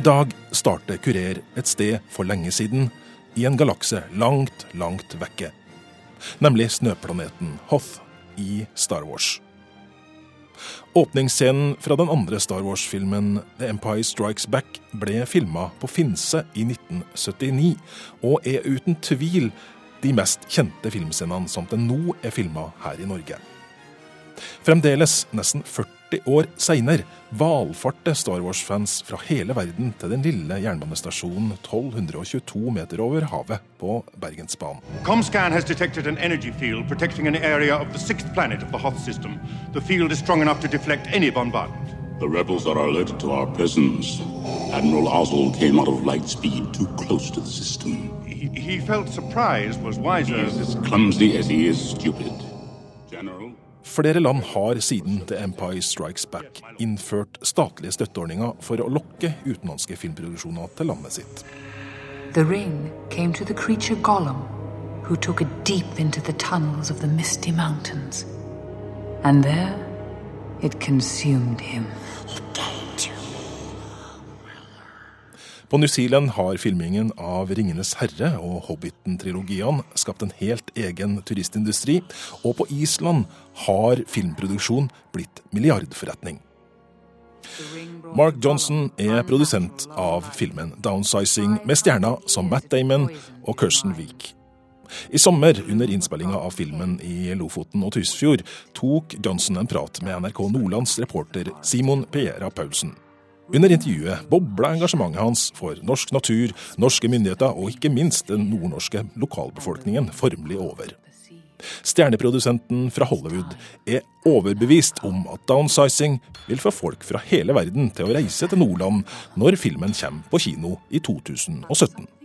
I dag starter Kurer et sted for lenge siden, i en galakse langt, langt vekke. Nemlig snøplaneten Hoth i Star Wars. Åpningsscenen fra den andre Star Wars-filmen The Empire Strikes Back ble filma på Finse i 1979, og er uten tvil de mest kjente filmscenene som til nå er filma her i Norge. Fremdeles, nesten 40 år seinere, valfarter Star Wars-fans fra hele verden til den lille jernbanestasjonen 1222 meter over havet på Bergensbanen. Comscan has detected an energy field protecting an area of the sixth planet of the Hoth system. The field is strong enough to deflect any bombardment. The rebels are alerted to our presence. Admiral Oswald came out of light speed too close to the system. He, he felt surprise was wiser. Han er as clumsy as he is stupid. Flere land har siden The Empire Strikes Back innført statlige støtteordninger for å lokke utenlandske filmproduksjoner til landet sitt. The ring came to the creature Gollum, who took it deep into the tunnels of the misty mountains. And there it consumed him. På New Zealand har filmingen av 'Ringenes herre' og 'Hobbiten'-trilogiene skapt en helt egen turistindustri, og på Island har filmproduksjon blitt milliardforretning. Mark Johnson er produsent av filmen 'Downsizing', med stjerner som Matt Damon og Kirsten Wiik. I sommer, under innspillinga av filmen i Lofoten og Tysfjord, tok Johnson en prat med NRK Nordlands reporter Simon Piera Paulsen. Under intervjuet bobla engasjementet hans for norsk natur, norske myndigheter og ikke minst den nordnorske lokalbefolkningen formelig over. Stjerneprodusenten fra Hollywood er overbevist om at downsizing vil få folk fra hele verden til å reise til Nordland når filmen kommer på kino i 2017.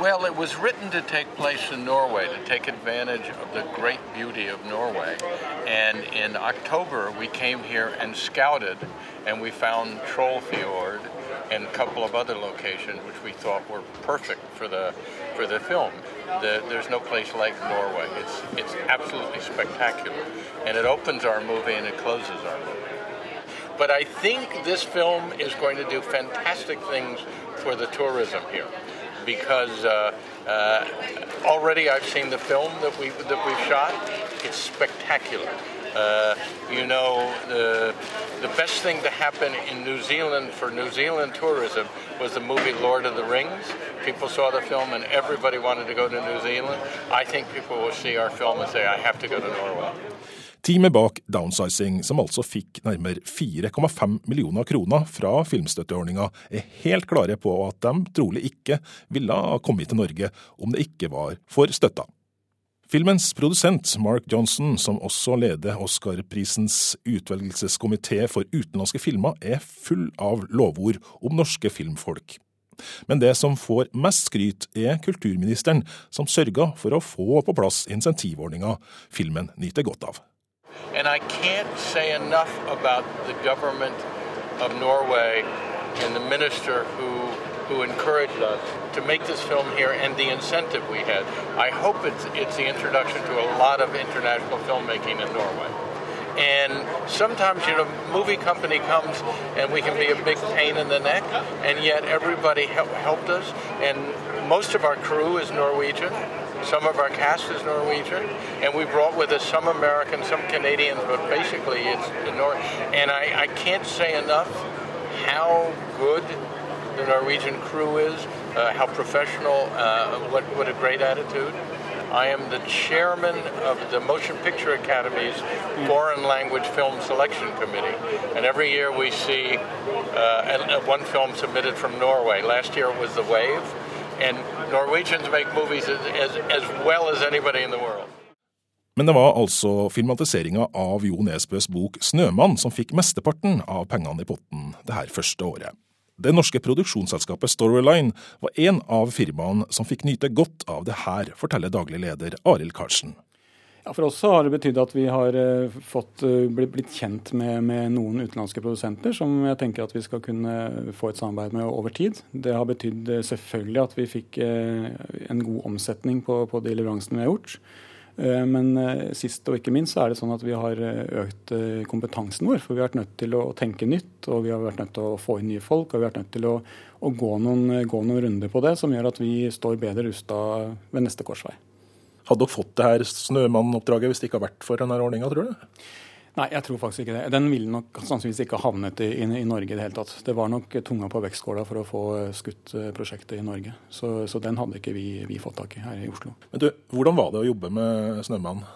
Well, it was written to take place in Norway, to take advantage of the great beauty of Norway. And in October, we came here and scouted, and we found Trollfjord and a couple of other locations which we thought were perfect for the for the film. The, there's no place like Norway. It's it's absolutely spectacular, and it opens our movie and it closes our movie. But I think this film is going to do fantastic things for the tourism here because uh, uh, already I've seen the film that we that we've shot. It's spectacular. Uh, you know, the the best thing to happen in New Zealand for New Zealand tourism was the movie Lord of the Rings. People saw the film and everybody wanted to go to New Zealand. I think people will see our film and say, "I have to go to Norway." Teamet bak Downsizing, som altså fikk nærmere 4,5 millioner kroner fra filmstøtteordninga, er helt klare på at de trolig ikke ville ha kommet til Norge om det ikke var for støtta. Filmens produsent, Mark Johnson, som også leder Oscarprisens utvelgelseskomité for utenlandske filmer, er full av lovord om norske filmfolk. Men det som får mest skryt, er kulturministeren, som sørga for å få på plass insentivordninga filmen nyter godt av. And I can't say enough about the government of Norway and the minister who who encouraged us to make this film here and the incentive we had. I hope it's it's the introduction to a lot of international filmmaking in Norway. And sometimes, you know, movie company comes and we can be a big pain in the neck, and yet everybody help, helped us. And most of our crew is Norwegian. Some of our cast is Norwegian, and we brought with us some Americans, some Canadians, but basically it's the North. And I, I can't say enough how good the Norwegian crew is, uh, how professional, uh, what, what a great attitude. I am the chairman of the Motion Picture Academy's Foreign Language Film Selection Committee. And every year we see uh, one film submitted from Norway. Last year it was The Wave. And Norwegians make movies as, as, well as anybody in the world. Men det var altså filmatiseringa av Jo Nesbøs bok 'Snømann' som fikk mesteparten av pengene i potten det her første året. Det norske produksjonsselskapet Storyline var en av firmaene som fikk nyte godt av det her, forteller daglig leder Arild Karlsen. Ja, For oss har det betydd at vi har fått, blitt kjent med, med, noen utenlandske produsenter som jeg tenker at vi skal kunne få et samarbeid med over tid. Det har betydd selvfølgelig at vi fikk en god omsetning på, på de leveransene vi har gjort. Eh, men eh, sist og ikke minst så er det sånn at vi har økt kompetansen vår. For vi har vært nødt til å tenke nytt, og vi har vært nødt til å få inn nye folk. Og vi har vært nødt til å, å gå, noen, gå, noen, runder på det, som gjør at vi står bedre rusta ved neste korsvei. Hadde dere fått det her Snømann-oppdraget hvis det ikke hadde vært for denne ordninga, tror du? Nei, jeg tror faktisk ikke det. Den ville nok sannsynligvis ikke havnet i, i, i, Norge i det hele tatt. Det var nok tunga på vektskåla for å få skutt eh, prosjektet i Norge. Så, så den hadde ikke vi, vi, fått tak i her i Oslo. Men du, Hvordan var det å jobbe med Snømannen?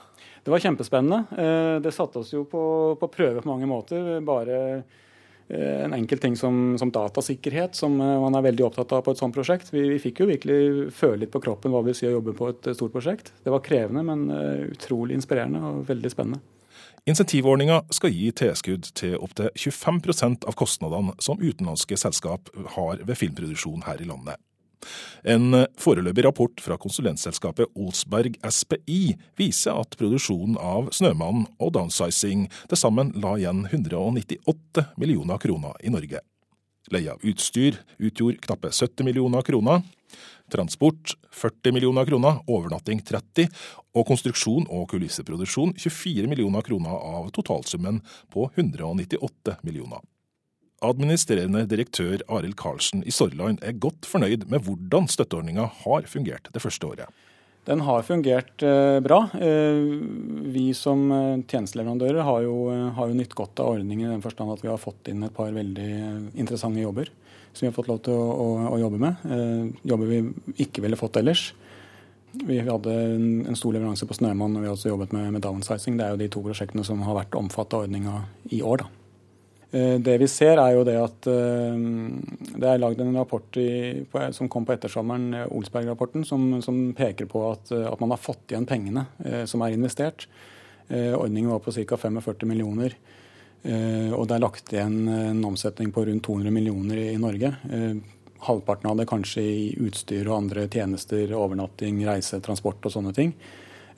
Det var kjempespennende. Eh, det satte oss jo på, på prøve på mange måter. Bare eh, en enkel ting som, som, datasikkerhet, som man er veldig opptatt av på et sånt prosjekt. Vi, vi, fikk jo virkelig føle litt på kroppen hva det vil si å jobbe på et stort prosjekt. Det var krevende, men utrolig inspirerende og veldig spennende. Insentivordninga skal gi tilskudd til opptil 25% av kostnadene som utenlandske selskap har ved filmproduksjon her i landet. En foreløpig rapport fra konsulentselskapet Olsberg SPI viser at produksjonen av 'Snømannen' og 'Downsizing' til sammen la igjen 198 millioner kroner i Norge. Leie av utstyr utgjorde knappe 70 millioner kroner. Transport 40 millioner kroner, overnatting 30, og konstruksjon og kulisseproduksjon 24 millioner kroner av totalsummen på 198 millioner. Administrerende direktør Arild Karlsen i Sorland er godt fornøyd med hvordan støtteordninga har fungert det første året. Den har fungert eh, bra. Eh, vi som eh, tjenesteleverandører har jo, har jo nytt godt av ordningen i den forstand at vi har fått inn et par veldig interessante jobber som vi har fått lov til å, å, å jobbe med. Jobber vi ikke ville fått ellers. Vi hadde en stor leveranse på Snømann, og vi har også jobbet med, med downsizing. Det er jo de to prosjektene som har vært omfattet av ordninga i år. da. Eh, det vi ser, er jo det at eh, det er lagd en rapport i, som kom på ettersommeren, Olsberg-rapporten, som, som, peker på at, at, man har fått igjen pengene som er investert. Ordningen var på ca. 45 millioner. Eh, og det er lagt igjen en omsetning på rundt 200 millioner i Norge. Eh, halvparten av det kanskje i utstyr og andre tjenester, overnatting, reise, transport og sånne ting.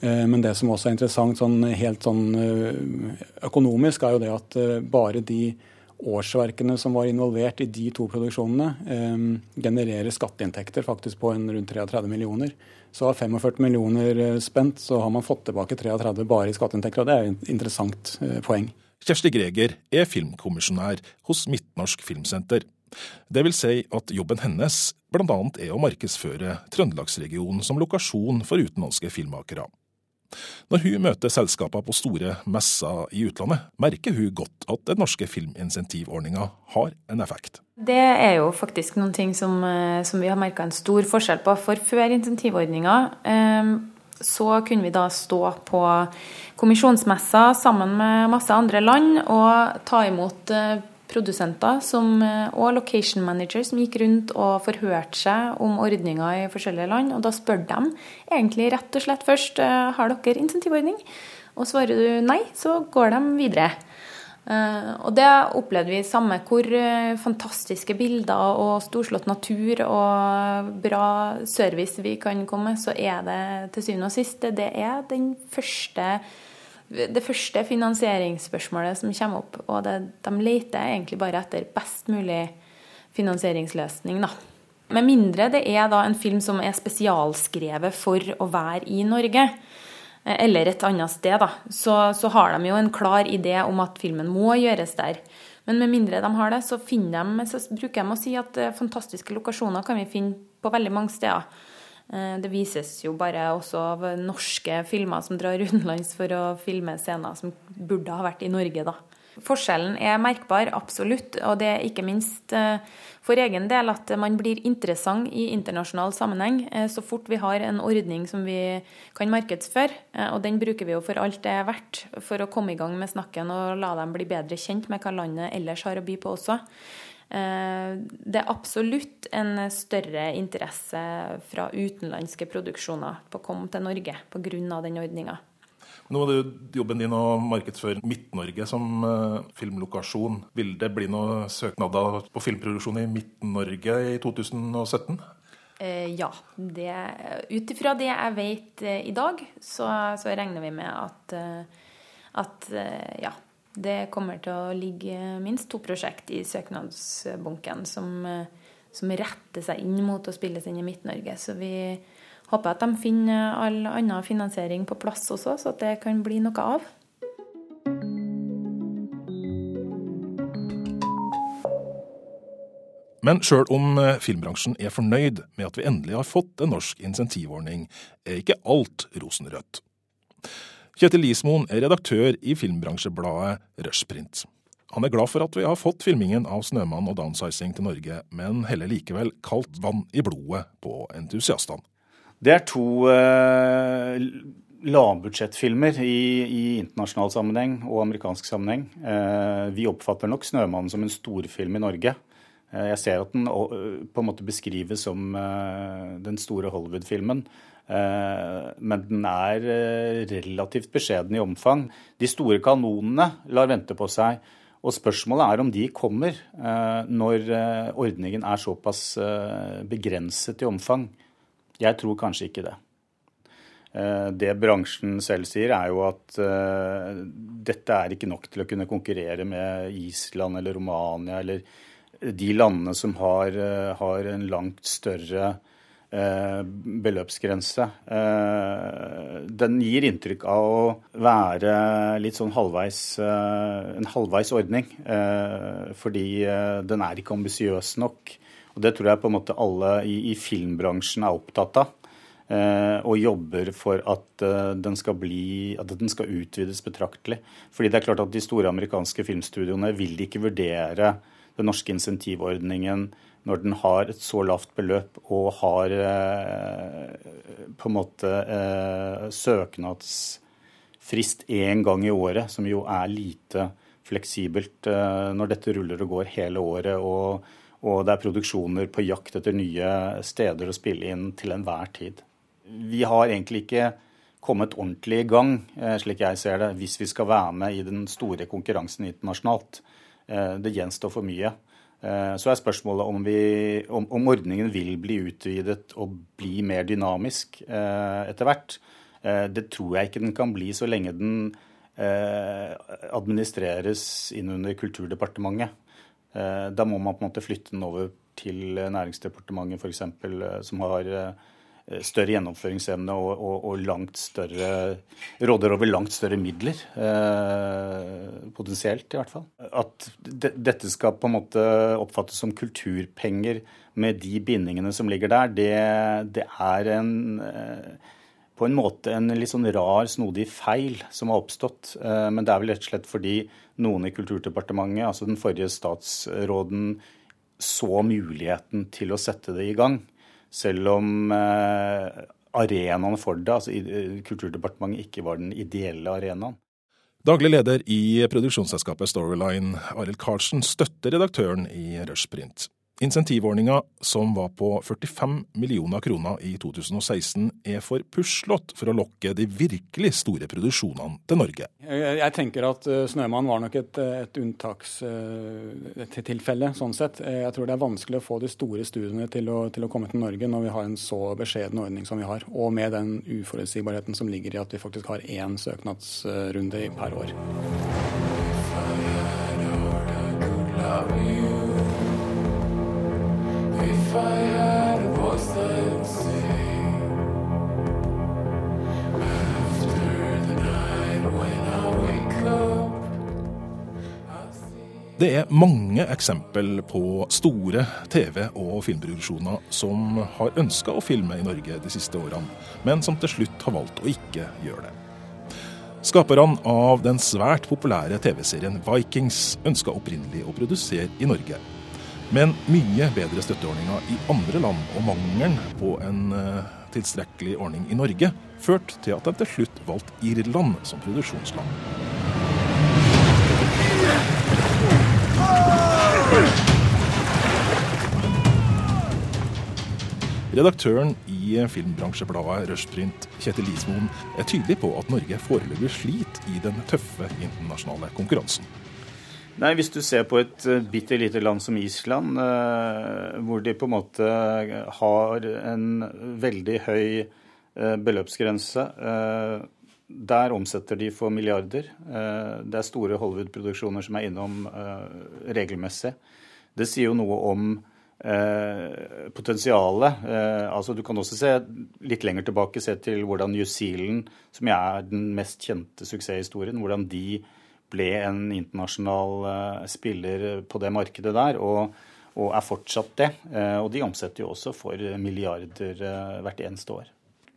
Eh, men det som også er interessant sånn helt sånn økonomisk, er jo det at bare de årsverkene som var involvert i de to produksjonene, genererer skatteinntekter faktisk på en rundt 33 millioner. Så av 45 millioner spent, så har man fått tilbake 33 bare i skatteinntekter. Og det er et interessant poeng. Kjersti Greger er filmkommisjonær hos Midtnorsk Filmsenter. Det vil si at jobben hennes bl.a. er å markedsføre Trøndelagsregionen som lokasjon for utenlandske filmmakere. Når hun møter selskaper på store messer i utlandet, merker hun godt at den norske filminsentivordninga har en effekt. Det er jo faktisk noen ting som, eh, som vi har merka en stor forskjell på. For før insentivordninga eh, så kunne vi da stå på kommisjonsmesser sammen med masse andre land og ta imot eh, produsenter som, eh, og location manager som gikk rundt og forhørte seg om ordninger i forskjellige land. Og da spør de egentlig rett og slett først eh, har dere insentivordning. Og svarer du nei, så går de videre. Uh, og det opplevde vi samme hvor fantastiske bilder og storslått natur og bra service vi kan komme så er det til syvende og sist det er den første det første finansieringsspørsmålet som kommer opp. Og det, de leter egentlig bare etter best mulig finansieringsløsning, da. Med mindre det er da en film som er spesialskrevet for å være i Norge. Eller et annet sted, da, så, så, har de jo en klar idé om at filmen må gjøres der. Men med mindre de har det, så, de, så bruker de å si at eh, fantastiske lokasjoner kan vi finne på veldig mange steder. Eh, det vises jo bare også av norske filmer som drar utenlands for å filme scener som burde ha vært i Norge, da. Forskjellen er merkbar, absolutt. Og det er ikke minst eh, for egen del at man blir interessant i internasjonal sammenheng eh, så fort vi har en ordning som vi kan markedsføre. Og den bruker vi jo for alt det er verdt, for å komme i gang med snakken og la dem bli bedre kjent med hva landet ellers har å by på også. Det er absolutt en større interesse fra utenlandske produksjoner på å komme til Norge pga. den ordninga. Nå er det jobben din å markedsføre Midt-Norge som uh, filmlokasjon. Vil det bli noen søknader på filmproduksjon i Midt-Norge i 2017? Eh, ja. Ut ifra det jeg vet eh, i dag, så, så, regner vi med at, eh, at eh, ja, det kommer til å ligge minst to prosjekt i søknadsbunken som, som retter seg inn mot å spilles inn i Midt-Norge. Så vi håper at de finner all annen finansiering på plass også, så at det kan bli noe av. Men sjøl om eh, filmbransjen er fornøyd med at vi endelig har fått en norsk insentivordning, er ikke alt rosenrødt. Kjetil Lismoen er redaktør i filmbransjebladet Rushprint. Han er glad for at vi har fått filmingen av 'Snømann' og 'Downsizing' til Norge, men heller likevel kaldt vann i blodet på entusiastene. Det er to eh, lavbudsjettfilmer i, i, internasjonal sammenheng og amerikansk sammenheng. Eh, vi oppfatter nok 'Snømannen' som en storfilm i Norge. Eh, jeg ser at den på en måte beskrives som den store Hollywood-filmen. Men den er relativt beskjeden i omfang. De store kanonene lar vente på seg. Og spørsmålet er om de kommer når ordningen er såpass begrenset i omfang. Jeg tror kanskje ikke det. Det bransjen selv sier, er jo at dette er ikke nok til å kunne konkurrere med Island eller Romania eller de landene som har, eh, har en langt større eh, beløpsgrense. Eh, den gir inntrykk av å være litt sånn halvveis, en halvveis ordning. Fordi den er ikke ambisiøs nok. Og det tror jeg på en måte alle i, i filmbransjen er opptatt av. Og jobber for at den, skal bli, at den skal utvides betraktelig. Fordi det er klart at de store amerikanske filmstudioene vil ikke vurdere den norske insentivordningen når den har et så lavt beløp og har eh, på en måte eh, søknadsfrist én gang i året, som jo er lite fleksibelt eh, når dette ruller og går hele året, og, og det er produksjoner på jakt etter nye steder å spille inn til enhver tid. Vi har egentlig ikke kommet ordentlig i gang, slik jeg ser det, hvis vi skal være med i den store konkurransen internasjonalt. Eh, det gjenstår for mye. Eh, så er spørsmålet om, vi, om, om, ordningen vil bli utvidet og bli mer dynamisk eh, etter hvert. Det tror jeg ikke den kan bli så lenge den administreres inn under Kulturdepartementet. Da må man på en måte flytte den over til Næringsdepartementet f.eks., som har større gjennomføringsevne og, og, og, langt større råder over langt større midler. Eh, potensielt, i hvert fall. At de, dette skal på en måte oppfattes som kulturpenger med de bindingene som ligger der, det, det er en eh, på en måte en litt sånn rar, snodig feil som har oppstått. Eh, men det er vel rett og slett fordi noen i Kulturdepartementet, altså den forrige statsråden, så muligheten til å sette det i gang. Selv om eh, arenaen for det, altså Kulturdepartementet, ikke var den ideelle arenaen. Daglig leder i produksjonsselskapet Storyline, Arild Karlsen, støtter redaktøren i Rushprint. Insentivordninga, som var på 45 millioner kroner i 2016, er for puslete for å lokke de virkelig store produksjonene til Norge. Jeg, tenker at uh, 'Snømann' var nok et, et unntakstilfelle, uh, sånn sett. Jeg tror det er vanskelig å få de store studiene til å, til å, komme til Norge når vi har en så beskjeden ordning som vi har, og med den uforutsigbarheten som ligger i at vi faktisk har én søknadsrunde per år. Det er mange eksempel på store TV- og filmproduksjoner som har ønska å filme i Norge de siste årene, men som til slutt har valgt å ikke gjøre det. Skaperne av den svært populære TV-serien Vikings ønska opprinnelig å produsere i Norge, men mye bedre støtteordninger i andre land og mangelen på en uh, tilstrekkelig ordning i Norge førte til at de til slutt valgte Irland som produksjonsland. Redaktøren i filmbransjebladet Rushprint, Kjetil Lismoen, er tydelig på at Norge foreløpig sliter i den tøffe internasjonale konkurransen. Nei, Hvis du ser på et uh, bitte lite land som Island, uh, hvor de på en måte har en veldig høy beløpsgrense Der omsetter de for milliarder. det er store Hollywood-produksjoner som er innom regelmessig. Det sier jo noe om eh, potensialet eh, altså Du kan også se litt lenger tilbake, se til hvordan New Zealand, som er den mest kjente suksesshistorien, hvordan de ble en internasjonal eh, spiller på det markedet der. og og er fortsatt det. Eh, og de omsetter jo også for milliarder eh, hvert eneste år.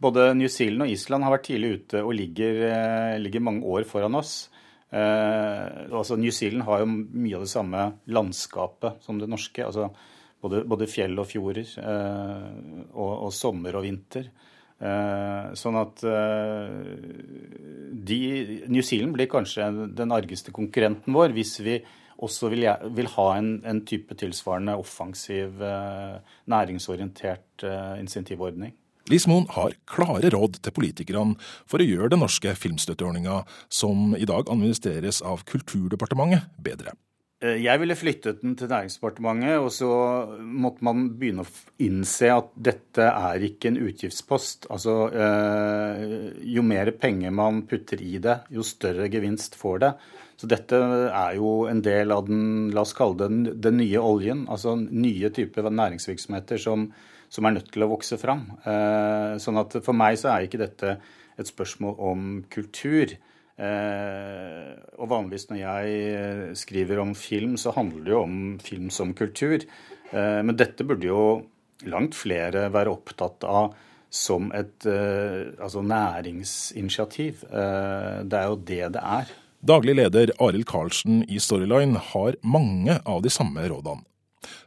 Både New Zealand og Island har vært tidlig ute og ligger, eh, ligger mange år foran oss. Eh, altså New Zealand har jo mye av det samme landskapet som det norske. altså Både, både fjell og fjorder, eh, og, og, sommer og vinter. Eh, sånn at eh, de, New Zealand blir kanskje den argeste konkurrenten vår hvis vi også vil, vil ha en, en, type tilsvarende offensiv, eh, næringsorientert insentivordning. Lismoen har klare råd til politikerne for å gjøre den norske filmstøtteordninga, som i dag administreres av Kulturdepartementet, bedre. Eh, jeg ville flyttet den til Næringsdepartementet, og så måtte man begynne å innse at dette er ikke en utgiftspost. Altså, eh, jo mer penger man putter i det, jo større gevinst får det. Så dette er jo en del av den, la oss kalle det den nye oljen. Altså nye typer næringsvirksomheter som som er nødt til å vokse fram. Eh, sånn at for meg så er ikke dette et spørsmål om kultur. Eh, og vanligvis når jeg skriver om film, så handler det jo om film som kultur. Eh, men dette burde jo langt flere være opptatt av som et altså næringsinitiativ. Det er jo det det er. Daglig leder Arild Karlsen i Storyline har mange av de samme rådene.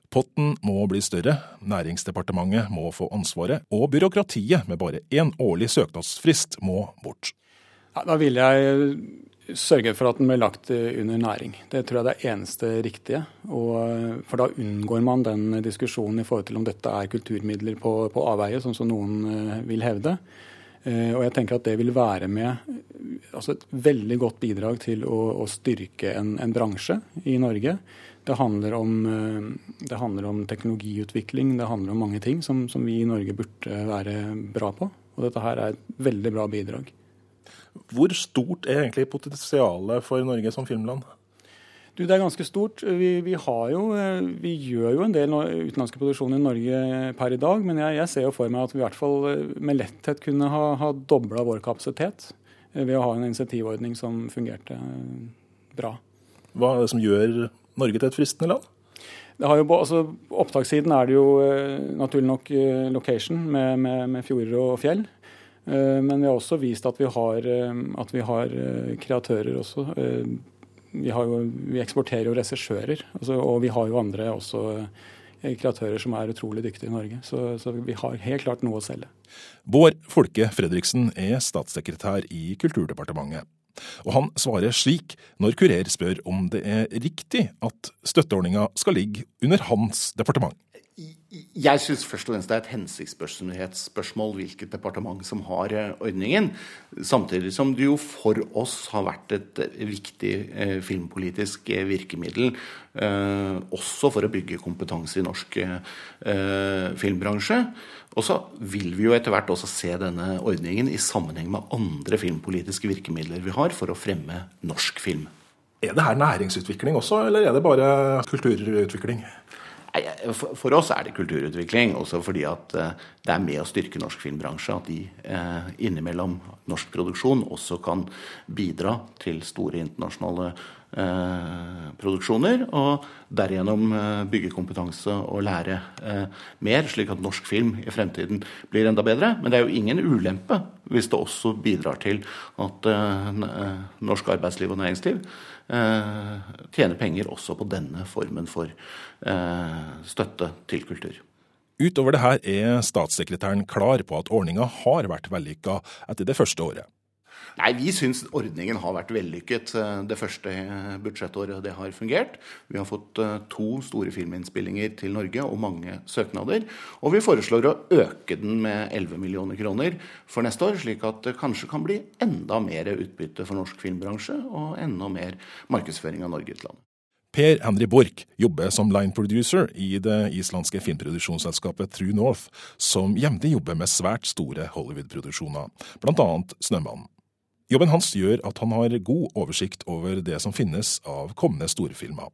Potten må bli større, Næringsdepartementet må få ansvaret, og byråkratiet med bare én årlig søknadsfrist må bort. Da vil jeg sørge for at den blir lagt under næring. Det tror jeg er det eneste riktige. Og, for da unngår man den diskusjonen i forhold til om dette er kulturmidler på, på avveie, sånn som noen eh, vil hevde. Eh, og jeg tenker at det vil være med altså et veldig godt bidrag til å, å styrke en, en bransje i Norge det handler, om, eh, det handler om, teknologiutvikling, det handler om mange ting som, som, vi i Norge burde være bra på. Og dette her er et veldig bra bidrag. Hvor stort er egentlig potensialet for Norge som filmland? Du, det er ganske stort. Vi, vi, jo, eh, vi, gjør jo en del utenlandske produksjoner i Norge per i dag, men jeg, jeg, ser jo for meg at vi i hvert fall eh, med letthet kunne ha, ha dobla vår kapasitet ved å ha en initiativordning som fungerte bra. Hva er det som gjør Norge til et fristende land? Det har jo, altså, Opptakssiden er det jo eh, naturlig nok eh, location med, med, med, fjorder og fjell. Eh, men vi har også vist at vi har, at vi har kreatører også. Vi, jo, vi, eksporterer jo regissører, altså, og vi har jo andre også kreatører som er utrolig dyktige i Norge. Så, så, vi har helt klart noe å selge. Bård Folke Fredriksen er statssekretær i Kulturdepartementet. Og han svarer slik når Kurer spør om det er riktig at støtteordninga skal ligge under hans departement. Jeg syns først og fremst det er et hensiktsmessighetsspørsmål hvilket departement som har eh, ordningen. Samtidig som det jo for oss har vært et eh, viktig eh, filmpolitisk virkemiddel. Også for å bygge kompetanse i norsk filmbransje. Og så vil vi jo etter hvert også se denne ordningen i sammenheng med andre filmpolitiske virkemidler vi har for å fremme norsk film. Er det her næringsutvikling også, eller er det bare kulturutvikling? For oss er det kulturutvikling, også fordi at eh, det er med å styrke norsk filmbransje. At de eh, innimellom norsk produksjon også kan bidra til store internasjonale eh, produksjoner. Og derigjennom bygge kompetanse og lære mer, slik at norsk film i fremtiden blir enda bedre. Men det er jo ingen ulempe hvis det også bidrar til at norsk arbeidsliv og næringsliv Eh, tjene penger også på denne formen for eh, støtte til kultur. Utover det her er statssekretæren klar på at ordninga har vært vellykka etter det første året. Nei, Vi syns ordningen har vært vellykket eh, det første eh, budsjettåret det har fungert. Vi har fått eh, to store filminnspillinger til Norge og mange søknader. Og vi foreslår å øke den med 11 millioner kroner for neste år, slik at det kanskje kan bli enda mer utbytte for norsk filmbransje og enda mer markedsføring av Norge i utlandet. Per Henry Borch jobber som line producer i det islandske filmproduksjonsselskapet True North, som jevnlig jobber med svært store Hollywood-produksjoner, bl.a. Snømannen. Jobben hans gjør at han har god oversikt over det som finnes av kommende storfilmer.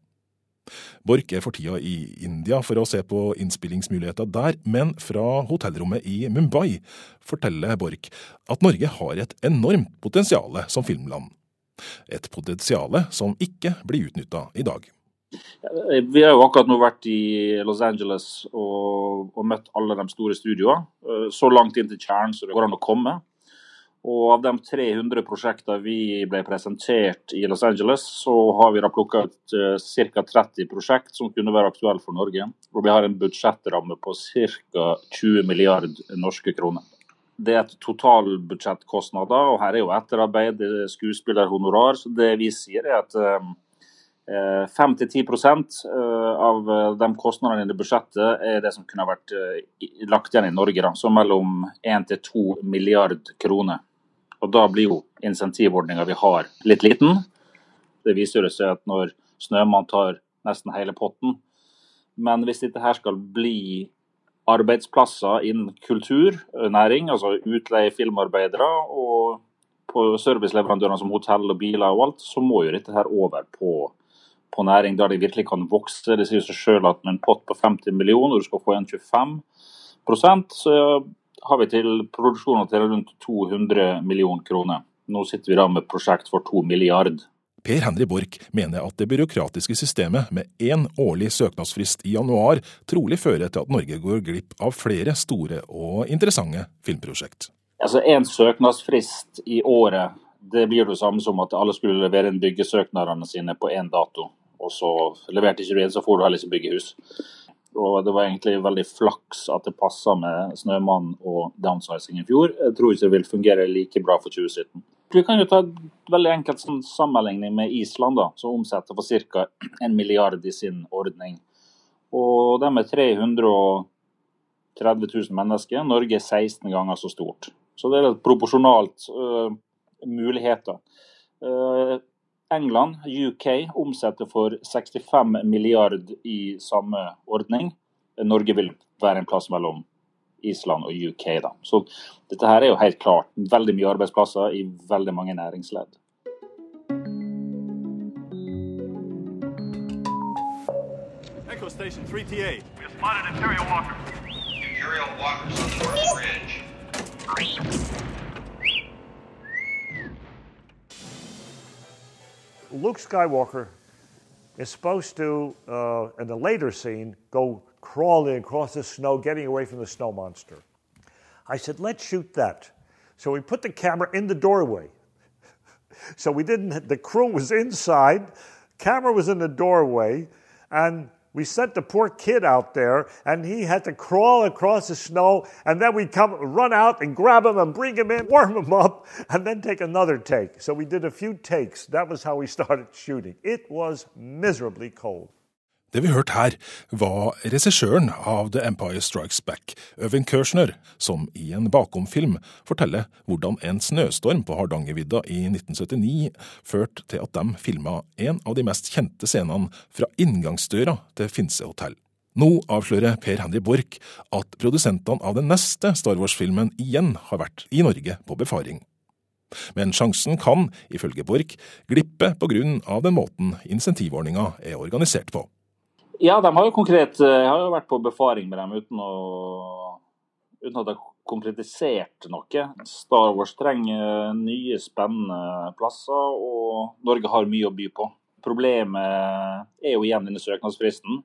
Borch er for tida i India for å se på innspillingsmuligheter der, men fra hotellrommet i Mumbai forteller Borch at Norge har et enormt potensial som filmland. Et potensial som ikke blir utnytta i dag. Vi har jo akkurat nå vært i Los Angeles og, og møtt alle de store studioene. Eh, så langt inn til kjernen så det går an å komme. Og av de 300 prosjektene vi ble presentert i Los Angeles, så har vi da plukka ut uh, ca. 30 prosjekt som kunne være aktuelle for Norge. Og vi har en budsjettramme på ca. 20 milliard norske kroner. Det er et totalbudsjettkostnader, og her er jo etterarbeid, skuespillerhonorar. Så det vi sier er at um, 5-10% av de kostnadene i det budsjettet er det som kunne vært lagt igjen i Norge. Da, så mellom 1-2 milliard kroner. Og Da blir jo insentivordninga vi har litt liten. Det viser seg at når Snømann tar nesten hele potten. Men hvis dette her skal bli arbeidsplasser innen kultur, næring, altså utleie filmarbeidere og på serviceleverandørene som hotell og biler og alt, så må jo dette her over på, på næring der det virkelig kan vokse. Det sier seg selv at med en pott på 50 millioner, og du skal få en 25 så har vi til produksjoner til rundt 200 millioner kroner. Nå sitter vi da med prosjekt for 2 milliard. Per Henry Borch mener at det byråkratiske systemet med én årlig søknadsfrist i januar trolig fører til at Norge går glipp av flere store og interessante filmprosjekt. Altså En søknadsfrist i året det blir det samme som at alle skulle levere inn byggesøknadene sine på én dato. Og så leverte ikke du inn, så får du heller ikke bygge hus. Og det var egentlig veldig flaks at det passa med 'Snømann' og 'Downsizing' i fjor. Jeg tror ikke det vil fungere like bra for 2017. Vi kan jo ta et veldig enkelt sånn sammenligning med Island, da, som omsetter for ca. en milliard i sin ordning. Og de er 330 000 mennesker. Norge er 16 ganger så stort. Så det er et proporsjonalt uh, muligheter. Uh, England, UK, omsetter for 65 milliard i samme ordning. Norge vil være en plass mellom Island og UK. Da. Så dette her er jo helt klart veldig mye arbeidsplasser i veldig mange næringsledd. Echo Station 3TA. We have spotted Imperial Walker. Luke Skywalker is supposed to, uh, in the later scene, go crawling across the snow, getting away from the snow monster. I said, let's shoot that. So we put the camera in the doorway. so we didn't, the crew was inside, camera was in the doorway, and we sent the poor kid out there, and he had to crawl across the snow, and then we'd come run out and grab him and bring him in, warm him up, and then take another take. So we did a few takes. That was how we started shooting. It was miserably cold. Det vi hørte her, var regissøren av The Empire Strikes Back, Øvin Kershner, som i en bakomfilm forteller hvordan en snøstorm på Hardangervidda i 1979 førte til at de filma en av de mest kjente scenene fra inngangsdøra til Finse hotell. Nå avslører Per Henry Borch at produsentene av den neste Star Wars-filmen igjen har vært i Norge på befaring. Men sjansen kan, ifølge Borch, glippe på grunn av den måten insentivordninga er organisert på. Ja, de har jo konkret eh, Jeg har jo vært på befaring med dem uten, å, uten at jeg har konkretisert noe. Star Wars trenger nye, spennende plasser, og Norge har mye å by på. Problemet er jo igjen denne søknadsfristen.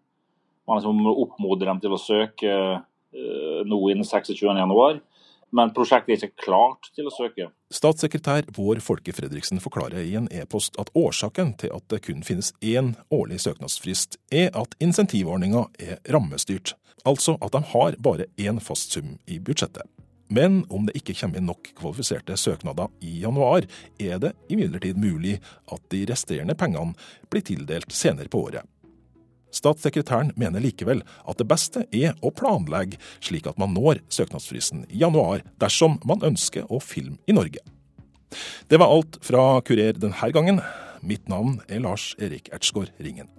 Man liksom oppmoder dem til å søke uh, nå innen 26.1 men prosjektet er ikke klart til å søke. Statssekretær Vår Folke Fredriksen forklarer i en e-post at årsaken til at det kun finnes én årlig søknadsfrist, er at insentivordninga er rammestyrt, altså at de har bare én fast sum i budsjettet. Men om det ikke kommer inn nok kvalifiserte søknader i januar, er det imidlertid mulig at de resterende pengene blir tildelt senere på året. Statssekretæren mener likevel at det beste er å planlegge slik at man når søknadsfristen i januar, dersom man ønsker å filme i Norge. Det var alt fra Kurer denne gangen. Mitt navn er Lars Erik Ertsgaard Ringen.